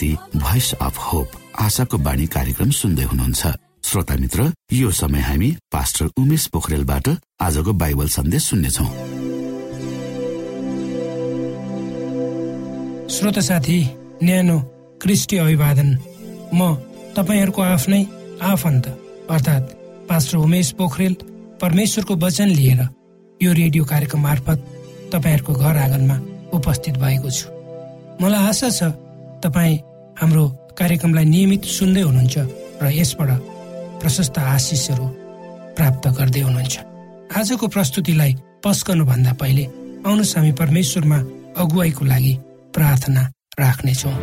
प्रस्तुति voice of hope आशाको बाणी कार्यक्रम सुन्दै हुनुहुन्छ। श्रोता मित्र यो समय हामी पास्टर उमेश पोखरेलबाट आजको बाइबल सन्देश सुन्नेछौ। श्रोता साथी न्यानो क्रिस्टी अभिवादन। म तपाईँहरूको आफ्नै आफन्त अर्थात् पास्टर उमेश पोखरेल परमेश्वरको वचन लिएर यो रेडियो कार्यक्रम मार्फत तपाईँहरूको घर आँगनमा उपस्थित भएको छु। मलाई आशा छ तपाईँ हाम्रो कार्यक्रमलाई नियमित सुन्दै हुनुहुन्छ र यसबाट प्रशस्त आशिषहरू प्राप्त गर्दै हुनुहुन्छ। आजको प्रस्तुतिलाई पस्कनुभन्दा पहिले आउनुहोस् हामी परमेश्वरमा अगुवाईको लागि प्रार्थना राख्नेछौँ।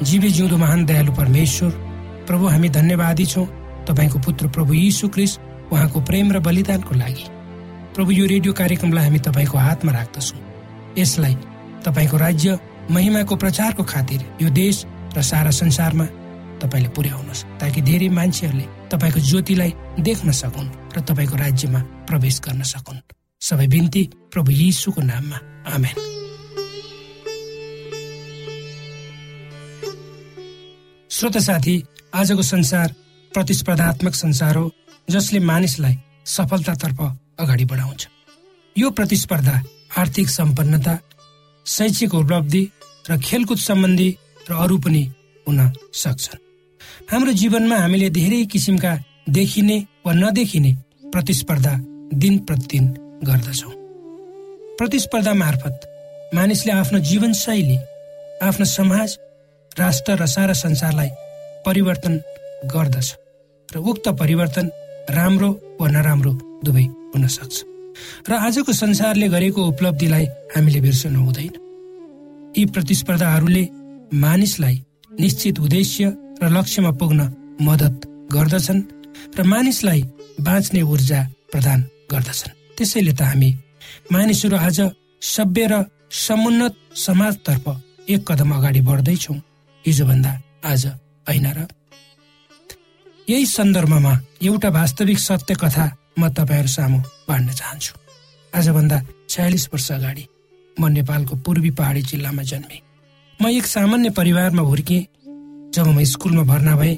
जीवी जिउँदो महान दयालु परमेश्वर प्रभु हामी धन्यवादी छौँ। तपाईँको पुत्र प्रभु यीशु क्रिस उहाँको प्रेम र बलिदानको लागि। प्रभु यो रेडियो कार्यक्रमलाई हामी तपाईँको हातमा राख्दछौँ। यसलाई तपाईँको राज्य महिमाको प्रचारको खातिर यो देश र सारा संसारमा तपाईँले पुर्याउनुहोस् ताकि धेरै मान्छेहरूले तपाईँको ज्योतिलाई देख्न सकुन् र तपाईँको राज्यमा प्रवेश गर्न सकुन्। सबै बिन्ती प्रभु यीशुको नाममा। आमेन। श्रोत साथी आजको संसार प्रतिस्पर्धात्मक संसार हो जसले मानिसलाई सफलतातर्फ अगाडि बढाउँछ। यो प्रतिस्पर्धा आर्थिक सम्पन्नता शैक्षिक उपलब्धि र खेलकुद सम्बन्धी र अरू पनि हुन सक्छन्। हाम्रो जीवनमा हामीले धेरै किसिमका देखिने वा नदेखिने प्रतिस्पर्धा दिन प्रतिदिन गर्दछौँ। प्रतिस्पर्धा मार्फत मानिसले आफ्नो जीवनशैली आफ्नो समाज राष्ट्र र सारा संसारलाई परिवर्तन गर्दछ र उक्त परिवर्तन राम्रो वा नराम्रो दुवै हुन सक्छ। र आजको संसारले गरेको उपलब्धिलाई हामीले बिर्सनु हुँदैन। यी प्रतिस्पर्धाहरूले मानिसलाई निश्चित उद्देश्य र लक्ष्यमा पुग्न मद्दत गर्दछन् र मानिसलाई बाँच्ने ऊर्जा प्रदान गर्दछन्। त्यसैले त हामी मानिसहरू आज सभ्य र समुन्नत समाजतर्फ एक कदम अगाडि बढ्दैछौँ। हिजोभन्दा आज होइन र। यही सन्दर्भमा एउटा वास्तविक सत्य कथा म तपाईँहरू सामु बाँड्न चाहन्छु। आजभन्दा छयालिस वर्ष अगाडि म नेपालको पूर्वी पहाडी जिल्लामा जन्मेँ। म एक सामान्य परिवारमा हुर्केँ। जब म स्कुलमा भर्ना भएँ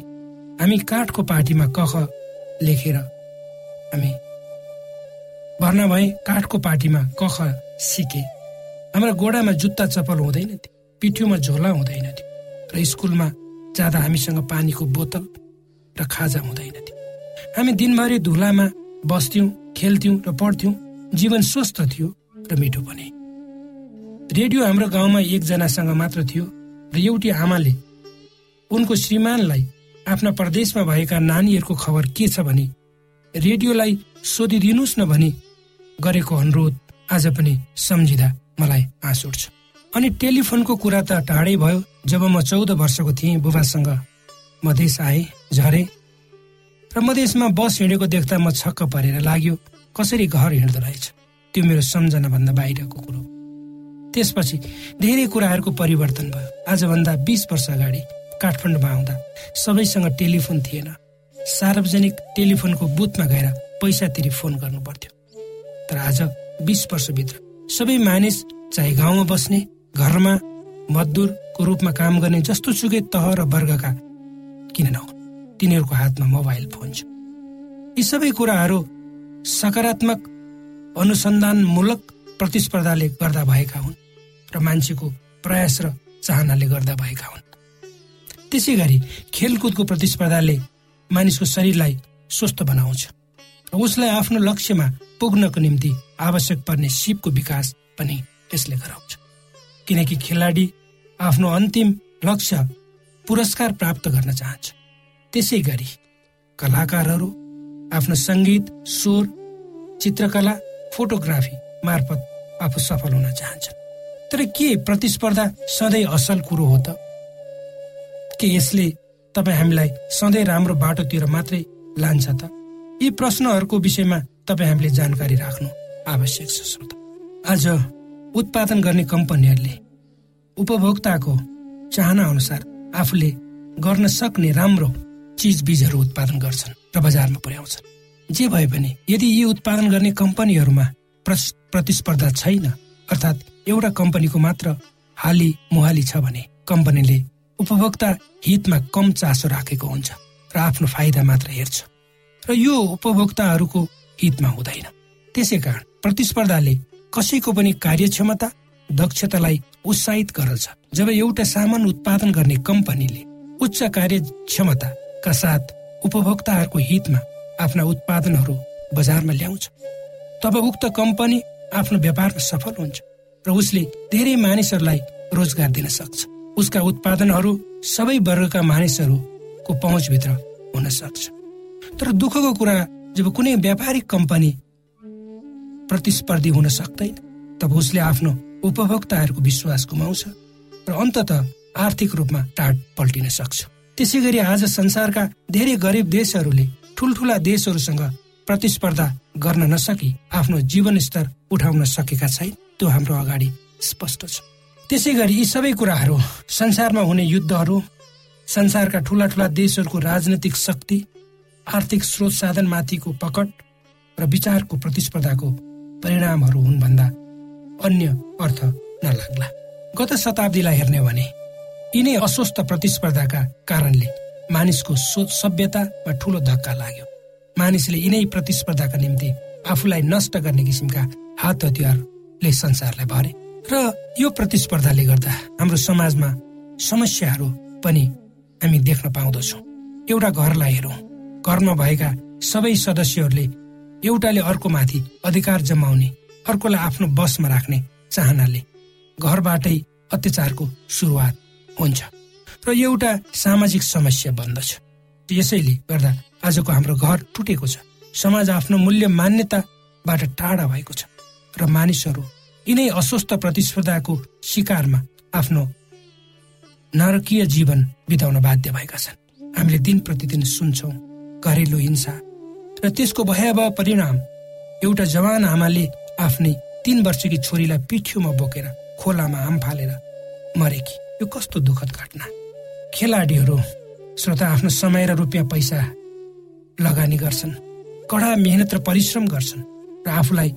हामी काठको पार्टीमा कख लेखेर हामी भर्ना भए काठको पार्टीमा कख सिके। हाम्रा गोडामा जुत्ता चप्पल हुँदैन थियो पिठ्युमा झोला हुँदैन थियो र स्कुलमा जाँदा हामीसँग पानीको बोतल र खाजा हुँदैन थियो। हामी दिनभरि धुलामा बस्थ्यौँ खेल्थ्यौँ र पढ्थ्यौँ जीवन स्वस्थ थियो र मिठो पनि। रेडियो हाम्रो गाउँमा एकजनासँग मात्र थियो र एउटी आमाले उनको श्रीमानलाई आफ्ना प्रदेशमा भएका नानीहरूको खबर के छ भने रेडियोलाई सोधिदिनुहोस् न भनी गरेको अनुरोध आज पनि सम्झिँदा मलाई आँस उठ्छ। अनि टेलिफोनको कुरा त टाढै भयो। जब म चौध वर्षको थिएँ बुबासँग मधेस आएँ झरे र मधेसमा बस हिँडेको देख्दा म छक्क परेर लाग्यो कसरी घर हिँड्दो रहेछ? त्यो मेरो सम्झनाभन्दा बाहिरको कुरो त्यसपछि धेरै कुराहरूको परिवर्तन भयो। आजभन्दा बिस वर्ष अगाडि काठमाडौँमा आउँदा सबैसँग टेलिफोन थिएन। सार्वजनिक टेलिफोनको बुथमा गएर पैसा तिरी फोन गर्नु पर्थ्यो। तर आज बिस वर्षभित्र सबै मानिस चाहे गाउँमा बस्ने घरमा मजदुरको रूपमा काम गर्ने जस्तो सुकै तह र वर्गका किन नहुन्? तिनीहरूको हातमा मोबाइल फोन छ। यी सबै कुराहरू सकारात्मक अनुसन्धानमूलक प्रतिस्पर्धाले गर्दा भएका हुन् र मान्छेको प्रयास र चाहनाले गर्दा भएका हुन्। त्यसै गरी खेलकुदको प्रतिस्पर्धाले मानिसको शरीरलाई स्वस्थ बनाउँछ र उसलाई आफ्नो लक्ष्यमा पुग्नको निम्ति आवश्यक पर्ने सिपको विकास पनि यसले गराउँछ। किनकि खेलाडी आफ्नो अन्तिम लक्ष्य पुरस्कार प्राप्त गर्न चाहन्छ। त्यसै गरी कलाकारहरू आफ्नो सङ्गीत स्वर चित्रकला फोटोग्राफी मार्फत आफू सफल हुन चाहन्छन्। तर के प्रतिस्पर्धा सधैँ असल कुरो हो त? के यसले तपाईँ हामीलाई सधैँ राम्रो बाटोतिर मात्रै लान्छ त? यी प्रश्नहरूको विषयमा तपाईँ हामीले जानकारी राख्नु आवश्यक छ श्रोता। आज उत्पादन गर्ने कम्पनीहरूले उपभोक्ताको चाहना अनुसार आफूले गर्न सक्ने राम्रो चिज बिजहरू उत्पादन गर्छन् र बजारमा पुर्याउँछन्। जे भए पनि यदि यी उत्पादन गर्ने कम्पनीहरूमा प्रतिस्पर्धा छैन अर्थात् एउटा कम्पनीको मात्र हाली मुहाली छ भने कम्पनीले उपभोक्ता हितमा कम चासो राखेको हुन्छ र आफ्नो फाइदा मात्र हेर्छ। र यो उपभोक्ताहरूको हितमा हुँदैन। त्यसै कारण प्रतिस्पर्धाले कसैको पनि कार्यक्षमता दक्षतालाई उत्साहित गर्दछ जब एउटा सामान उत्पादन गर्ने कम्पनीले उच्च कार्यक्षमताका साथ उपभोक्ताहरूको हितमा आफ्ना उत्पादनहरू बजारमा ल्याउँछ। तब उक्त कम्पनी आफ्नो व्यापारमा सफल हुन्छ र उसले धेरै मानिसहरूलाई रोजगार दिन सक्छ। उसका उत्पादनहरू सबै वर्गका मानिसहरूको पहुँचभित्र हुन सक्छ। तर दुःखको कुरा जब कुनै व्यापारिक कम्पनी प्रतिस्पर्धी हुन सक्दैन तब उसले आफ्नो उपभोक्ताहरूको विश्वास गुमाउँछ र अन्तत आर्थिक रूपमा टाढ पल्टिन सक्छ। त्यसै गरी आज संसारका धेरै गरिब देशहरूले ठुल्ठुला देशहरूसँग प्रतिस्पर्धा गर्न नसकी आफ्नो जीवन स्तर उठाउन सकेका छैन। त्यो हाम्रो अगाडि स्पष्ट छ। त्यसै गरी यी सबै कुराहरू संसारमा हुने युद्धहरू संसारका ठुला ठुला देशहरूको राजनैतिक शक्ति आर्थिक स्रोत साधनमाथिको पकड र विचारको प्रतिस्पर्धाको परिणामहरू हुन् भन्दा अन्य अर्थ नलाग्ला। गत शताब्दीलाई हेर्ने भने यिनै अस्वस्थ प्रतिस्पर्धाका कारणले मानिसको सोच सभ्यतामा ठुलो धक्का लाग्यो। मानिसले यिनै प्रतिस्पर्धाका निम्ति आफूलाई नष्ट गर्ने किसिमका हात हतियारले संसारलाई भरे। र यो प्रतिस्पर्धाले गर्दा हाम्रो समाजमा समस्याहरू पनि हामी देख्न पाउँदछौँ। एउटा घरलाई हेरौँ। घरमा भएका सबै सदस्यहरूले एउटाले अर्कोमाथि अधिकार जमाउने अर्कोलाई आफ्नो बसमा राख्ने चाहनाले घरबाटै अत्याचारको सुरुवात हुन्छ। र एउटा सामाजिक समस्या बन्दछ यसैले गर्दा आजको हाम्रो घर टुटेको छ। समाज आफ्नो मूल्य मान्यताबाट टाढा भएको छ। र मानिसहरू यिनै अस्वस्थ प्रतिस्पर्धाको शिकारमा आफ्नो नरकीय जीवन बिताउन बाध्य भएका छन्। हामीले दिन प्रतिदिन सुन्छौँ घरेलु हिंसा र त्यसको भयावह परिणाम एउटा जवान आमाले आफ्नै तीन वर्षकी छोरीलाई पिठ्युमा बोकेर खोलामा आम फालेर मरेकी। यो कस्तो दुःखद घटना? खेलाडीहरू श्रोता आफ्नो समय र रुपियाँ पैसा लगानी गर्छन् कडा मेहनत र परिश्रम गर्छन् र आफूलाई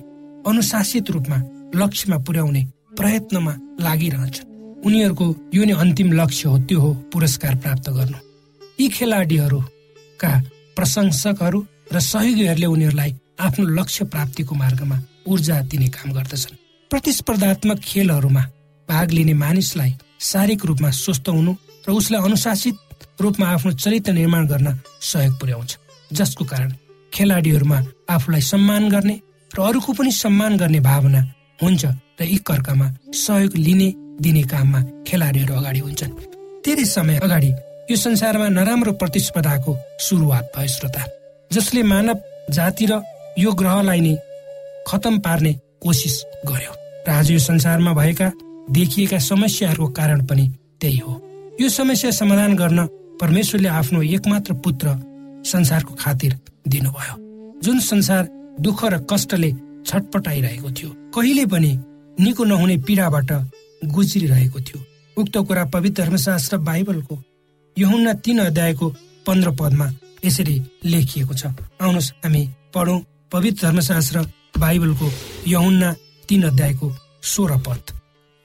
अनुशासित रूपमा लक्ष्यमा पुर्याउने प्रयत्नमा लागिरहन्छन्। उनीहरूको यो नै अन्तिम लक्ष्य हो त्यो हो पुरस्कार प्राप्त गर्नु। यी खेलाडीहरूका प्रशंसकहरू र सहयोगीहरूले उनीहरूलाई आफ्नो लक्ष्य प्राप्तिको मार्गमा ऊर्जा दिने काम गर्दछन्। प्रतिस्पर्धात्मक खेलहरूमा भाग लिने मानिसलाई शारीरिक रूपमा स्वस्थ हुनु र उसलाई अनुशासित रूपमा आफ्नो चरित्र निर्माण गर्न सहयोग पुर्याउँछ। जसको कारण खेलाडीहरूमा आफूलाई सम्मान गर्ने र अरूको पनि सम्मान गर्ने भावना हुन्छ र एक अर्कामा सहयोग लिने दिने काममा खेलाडीहरू अगाडि हुन्छन्। धेरै समय अगाडि यो संसारमा नराम्रो प्रतिस्पर्धाको सुरुवात भयो श्रोता जसले मानव जाति र यो ग्रहलाई नै खतम पार्ने कोसिस गर्यो। र आज यो संसारमा भएका देखिएका समस्याहरूको कारण पनि त्यही हो। यो समस्या समाधान गर्न परमेश्वरले आफ्नो एकमात्र पुत्र संसारको खातिर दिनुभयो। जुन संसार दुःख र कष्टले छटपटाइरहेको थियो कहिले पनि निको नहुने पीडाबाट गुज्रिरहेको थियो। उक्त कुरा पवित्र धर्मशास्त्र बाइबलको यहुन्ना तीन अध्यायको पन्ध्र पदमा यसरी लेखिएको छ। आउनुहोस् हामी पढौँ पवित्र धर्मशास्त्र बाइबलको यहुन्ना तीन अध्यायको सोह्र पद।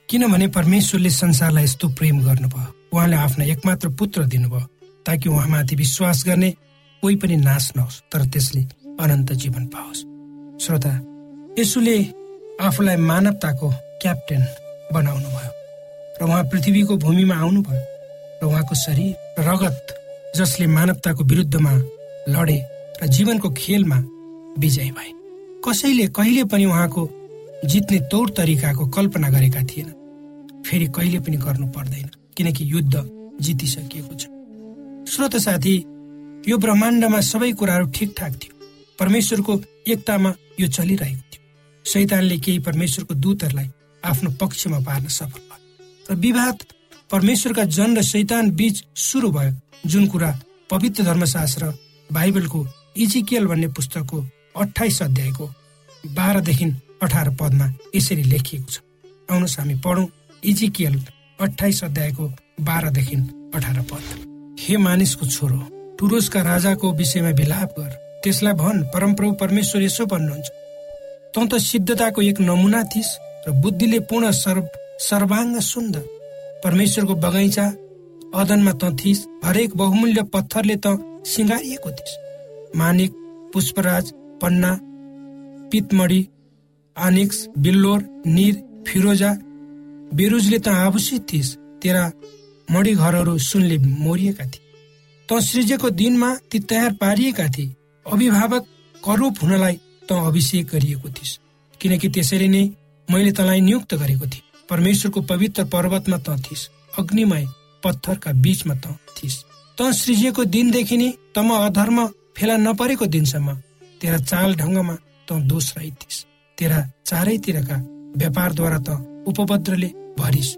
किनभने परमेश्वरले संसारलाई यस्तो प्रेम गर्नुभयो। उहाँले आफ्नो एकमात्र पुत्र दिनुभयो ताकि उहाँमाथि विश्वास गर्ने कोही पनि नाश नहोस् तर त्यसले अनन्त जीवन पाओस्। श्रोता यसुले आफूलाई मानवताको क्याप्टेन बनाउनु भयो र उहाँ पृथ्वीको भूमिमा आउनुभयो र उहाँको शरीर रगत जसले मानवताको विरुद्धमा लडे र जीवनको खेलमा विजय भए। कसैले कहिले पनि उहाँको जित्ने तौर तरिकाको कल्पना गरेका थिएन फेरि कहिले पनि गर्नु पर्दैन किनकि युद्ध जितिसकिएको छ। श्रोत साथी यो ब्रह्माण्डमा सबै कुराहरू ठिकठाक थियो। परमेश्वरको एकतामा यो चलिरहेको थियो। शैतानले केही परमेश्वरको दूतहरूलाई आफ्नो पक्षमा पार्न सफल भयो र विवाद परमेश्वरका जन र शैतान बीच सुरु भयो जुन कुरा पवित्र धर्मशास्त्र बाइबलको इजिकेल भन्ने पुस्तकको अठाइस अध्यायको बाह्रदेखि अठार पदमा यसरी लेखिएको छ। आउनुहोस् हामी पढौँ। इजिकेल अठाइस अध्यायको बाह्रदेखि अठार पद। हे मानिसको छोरो टुरोसका राजाको विषयमा विलाप गर। त्यसलाई भन् परमप्रभु परमेश्वर यसो भन्नुहुन्छ। तँ त सिद्धताको एक नमुना थिइस् र बुद्धिले पूर्ण सर्व सर्वाङ्ग सुन्दर। परमेश्वरको बगैँचा अदनमा त थिइस् हरेक बहुमूल्य पत्थरले त सिँगारिएको थिइस्। मानिक पुष्पराज पन्ना पितमडी आनिक्स बिल्लोर निर फिरोजा बेरुजले त आभूषित थिइस् तेरा मडी घरहरू सुनले मोरिएका थिए। त सृजेको दिनमा ती तयार पारिएका थिए। अभिभावक करूप हुनलाई त अभिषेक गरिएको थिइस्। किनकि त्यसरी नै मैले तँलाई नियुक्त गरेको थिएँ। परमेश्वरको पवित्र पर्वतमा त थिइस्। अग्निमय पत्थरका बीचमा त थिइस्। त सृजिएको दिनदेखि नै तम अधर्म फेला नपरेको दिनसम्म तेरा चाल ढङ्गमा त दोष रही थिइस्। तेरा चारैतिरका व्यापारद्वारा त उपभद्रले भरिस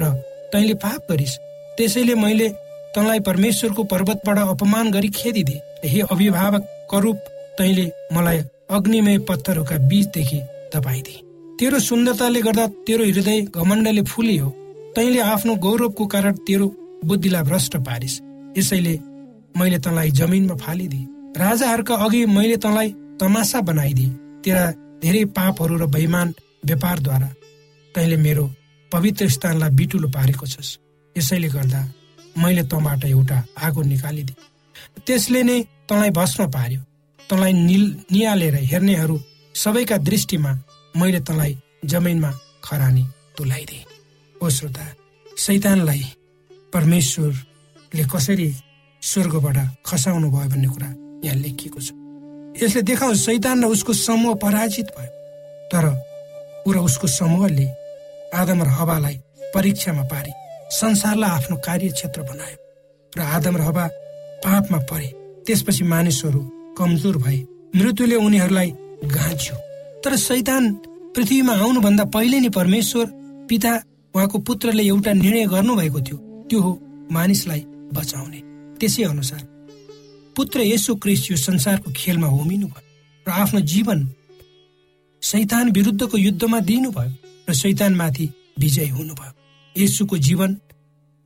र तैँले पाप गरिस्। त्यसैले मैले तँलाई परमेश्वरको पर्वतबाट अपमान गरी खेदिदे। हे अभिभावक रूप तैले मलाई अग्निमय पत्थरहरूका बीचदेखि तपाइदिए तेरो सुन्दरताले गर्दा तेरो हृदय घमण्डले फुलियो। तैले आफ्नो गौरवको कारण तेरो बुद्धिलाई भ्रष्ट पारिस। यसैले मैले तँलाई जमिनमा फालिदिए राजाहरूका अघि मैले तँलाई तमासा बनाइदिए तेरा धेरै पापहरू र बैमान व्यापारद्वारा तैँले मेरो पवित्र स्थानलाई बिटुलो पारेको छस्। यसैले गर्दा मैले तँबाट एउटा आगो निकालिदिए। त्यसले नै तँलाई भस्म पार्यो। तँलाई निल निहालेर हेर्नेहरू सबैका दृष्टिमा मैले तँलाई जमिनमा खरानी तुलाइदिए। ओ श्रोता सैतानलाई परमेश्वरले कसरी स्वर्गबाट खसाउनु भयो भन्ने कुरा यहाँ लेखिएको छ। यसले देखाउँछ सैतान र उसको समूह पराजित भयो। तर ऊ र उसको समूहले आदम र हवालाई परीक्षामा पारी संसारलाई आफ्नो कार्यक्षेत्र बनायो र आदम र हवा पापमा परे। त्यसपछि मानिसहरू कमजोर भए मृत्युले उनीहरूलाई गाँच्यो तर सैतान पृथ्वीमा आउनुभन्दा पहिले नै परमेश्वर पिता उहाँको पुत्रले एउटा निर्णय गर्नुभएको थियो त्यो हो मानिसलाई बचाउने। त्यसै अनुसार पुत्र यसो क्रिस यो संसारको खेलमा होमिनु भयो र आफ्नो जीवन सैतान विरुद्धको युद्धमा दिनुभयो र सैतानमाथि विजय हुनुभयो। यसुको जीवन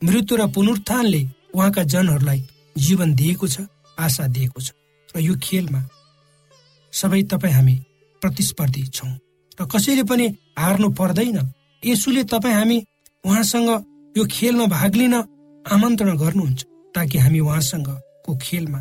मृत्यु र पुनरुत्थानले उहाँका जनहरूलाई जीवन दिएको छ आशा दिएको छ। र यो खेलमा सबै तपाईँ हामी प्रतिस्पर्धी छौँ। र कसैले पनि हार्नु पर्दैन। यसुले तपाईँ हामी उहाँसँग यो खेलमा भाग लिन आमन्त्रण गर्नुहुन्छ ताकि हामी उहाँसँगको खेलमा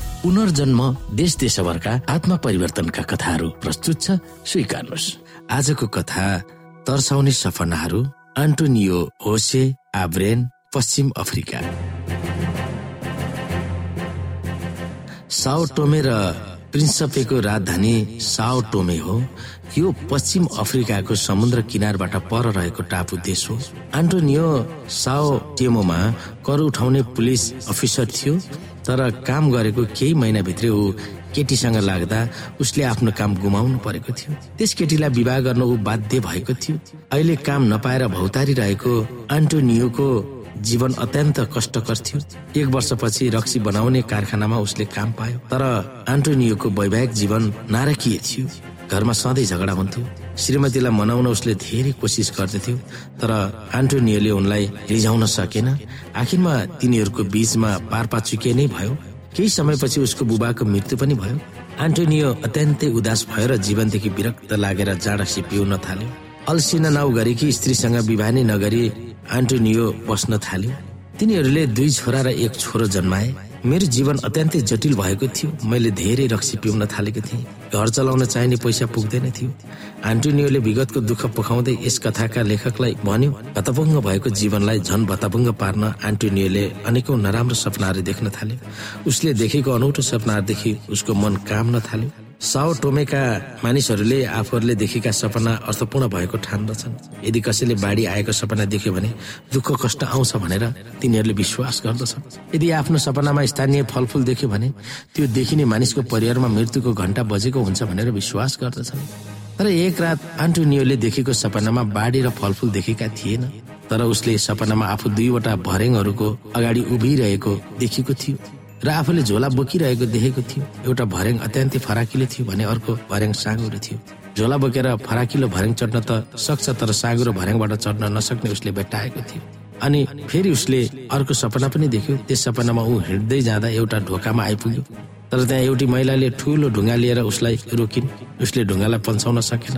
पुनर्जन्म देश देशभरका आत्मा परिवर्तनका कथाहरू प्रस्तुत छ। स्वीकार्नुहोस्। आजको कथा तर्साउने सपनाहरू आन्टोनियो होसे आब्रेन पश्चिम अफ्रिका। साओ टोमे र प्रिन्सपेको राजधानी साओ टोमे हो। यो पश्चिम अफ्रिकाको समुद्र किनारबाट पर रहेको टापु देश हो। आन्टोनियो साओ टेमोमा कर उठाउने पुलिस अफिसर थियो। तर काम गरेको केही महिनाभित्रै ऊ केटीसँग लाग्दा उसले आफ्नो काम गुमाउनु परेको थियो। त्यस केटीलाई विवाह गर्न ऊ बाध्य भएको थियो। अहिले काम नपाएर भौतारी रहेको आन्टोनियोको जीवन अत्यन्त कष्टकर थियो। एक वर्षपछि रक्सी बनाउने कारखानामा उसले काम पायो। तर आन्टोनियोको वैवाहिक जीवन नारकीय थियो। घरमा सधैँ झगडा हुन्थ्यो। श्रीमतीलाई मनाउन उसले धेरै कोसिस गर्दथ्यो तर आन्टोनियोले उनलाई रिझाउन सकेन। आखिरमा तिनीहरूको बीचमा पारपाचुके नै भयो। केही समयपछि उसको बुबाको मृत्यु पनि भयो। आन्टोनियो अत्यन्तै उदास भयो र जीवनदेखि विरक्त लागेर जाँडसी पिउन थाल्यो। अल्सिना नाउ गरेकी स्त्रीसँग विवाह नै नगरी आन्टोनियो बस्न थाल्यो। तिनीहरूले दुई छोरा र एक छोरो जन्माए। मेरो जीवन अत्यन्तै जटिल भएको थियो। मैले धेरै रक्सी पिउन थालेको थिएँ। घर चलाउन चाहिने पैसा पुग्दैन थियो। आन्टोनियोले विगतको दुःख पोखाउँदै यस कथाका लेखकलाई भन्यो भतभङ्ग भएको जीवनलाई झन भतभङ्ग पार्न आन्टोनियोले अनेकौं नराम्रो सपनाहरू देख्न थाल्यो उसले देखेको अनौठो सपनाहरूदेखि उसको मन काम नथाल्यो साओ टोमेका मानिसहरूले आफूहरूले देखेका सपना अर्थपूर्ण भएको ठान्दछन्। यदि कसैले बाढी आएको सपना देख्यो भने दुःख कष्ट आउँछ भनेर तिनीहरूले विश्वास गर्दछन्। यदि आफ्नो सपनामा स्थानीय फलफुल देख्यो भने त्यो देखिने मानिसको परिवारमा मृत्युको घण्टा बजेको हुन्छ भनेर विश्वास गर्दछन्। तर एक रात आन्टोनियोले देखेको सपनामा बाढी र फलफुल देखेका थिएन। तर उसले सपनामा आफू दुईवटा भरेङहरूको अगाडि उभिरहेको देखेको थियो। र आफूले झोला बोकिरहेको देखेको थियो। एउटा भर्याङ अत्यन्तै फराकिलो थियो भने अर्को भर्याङ साँगुरो थियो। झोला बोकेर फराकिलो भर्याङ चढ्न त सक्छ तर साँगुरो भर्याङबाट चढ्न नसक्ने उसले भेट्टाएको थियो। अनि फेरि उसले अर्को सपना पनि देख्यो। त्यस सपनामा ऊ हिँड्दै जाँदा एउटा ढोकामा आइपुग्यो। तर त्यहाँ एउटी महिलाले ठुलो ढुङ्गा लिएर उसलाई रोकिन्। उसले ढुङ्गालाई पन्छाउन सकेन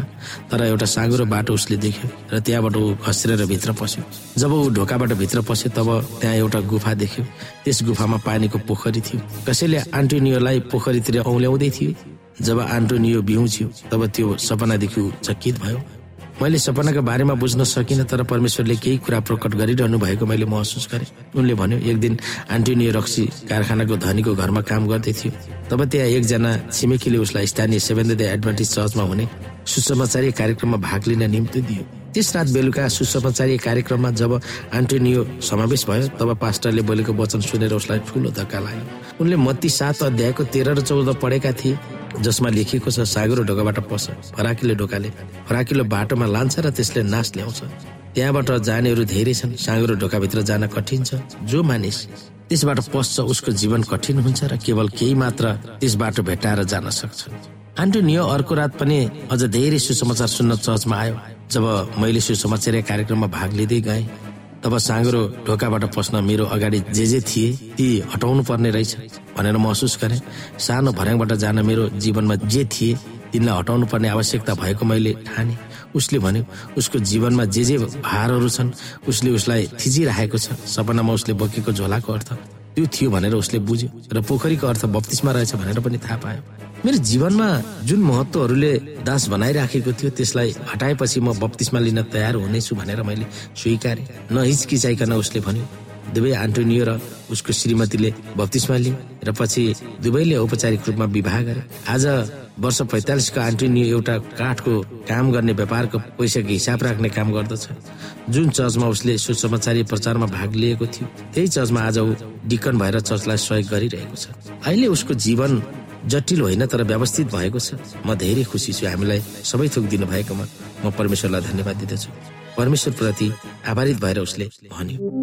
तर एउटा साँगुरो बाटो उसले देख्यो र त्यहाँबाट ऊ खस्रेर भित्र पस्यो। जब ऊ ढोकाबाट भित्र पस्यो तब त्यहाँ एउटा गुफा देख्यो। त्यस गुफामा पानीको पोखरी थियो। कसैले आन्टोनियोलाई पोखरीतिर औल्याउँदै थियो। जब आन्टोनियो बिउछ्यो तब त्यो सपनादेखि चकित भयो। मैले सपनाको बारेमा बुझ्न सकिनँ तर परमेश्वरले केही कुरा प्रकट गरिरहनु भएको मैले महसुस गरेँ। उनले भन्यो एक दिन आन्टोनियो रक्सी कारखानाको धनीको घरमा काम गर्दै थियो। तब त्यहाँ एकजना छिमेकीले उसलाई स्थानीय सेभेन डे एडभान्टेज चर्चमा हुने सुसमाचारीय कार्यक्रममा भाग लिन निम्ति दियो। त्यस रात बेलुका सुसमाचारीय कार्यक्रममा जब आन्टोनियो समावेश भयो तब पास्टरले बोलेको वचन सुनेर उसलाई ठुलो धक्का लाग्यो। उनले मत्ती सात अध्यायको तेह्र र चौध पढेका थिए जसमा लेखिएको छ सागरो ढोकाबाट पस फराकिलो ढोकाले फराकिलो बाटोमा लान्छ र त्यसले नाश ल्याउँछ। त्यहाँबाट जानेहरू धेरै छन् साँगुरो ढोकाभित्र जान कठिन छ। जो मानिस त्यसबाट पस्छ उसको जीवन कठिन हुन्छ र केवल केही मात्र त्यस बाटो भेटाएर जान सक्छ। आन्टोनियो अर्को रात पनि अझ धेरै सुसमाचार सुन्न चर्चमा आयो। जब मैले सुसमाचार कार्यक्रममा भाग लिँदै गएँ तब साँगुरो ढोकाबाट पस्न मेरो अगाडि जे जे थिए ती हटाउनु पर्ने रहेछ भनेर महसुस गरेँ। सानो भर्याङबाट जान मेरो जीवनमा जे थिए तिनलाई हटाउनु पर्ने आवश्यकता भएको मैले ठाने। उसले भन्यो उसको जीवनमा जे जे भारहरू छन् उसले उसलाई थिचिराखेको छ। सपनामा उसले बोकेको झोलाको अर्थ त्यो थियो भनेर उसले बुझ्यो र पोखरीको अर्थ बत्तिसमा रहेछ भनेर पनि थाहा पायो। मेरो जीवनमा जुन महत्वहरूले दास बनाइराखेको थियो त्यसलाई हटाएपछि म बत्तिसमा लिन तयार हुनेछु भनेर मैले स्वीकारेँ। नहिचकिचाइकन उसले भन्यो दुवै आन्टोनियो र उसको श्रीमतीले बत्तिसमा लिए र पछि दुवैले औपचारिक रूपमा विवाह गरे। आज वर्ष पैतालिसको आन्टोनियो एउटा काठको काम गर्ने व्यापारको पैसाको हिसाब राख्ने काम गर्दछ। जुन चर्चमा उसले सुसमाचारी प्रचारमा भाग लिएको थियो त्यही चर्चमा आज ऊ डिकन भएर चर्चलाई सहयोग गरिरहेको छ। अहिले उसको जीवन जटिल होइन तर व्यवस्थित भएको छ। म धेरै खुसी छु। हामीलाई सबै थोक दिनु भएकोमा म परमेश्वरलाई धन्यवाद दिँदछु। परमेश्वर प्रति आभारित भएर उसले भन्यो।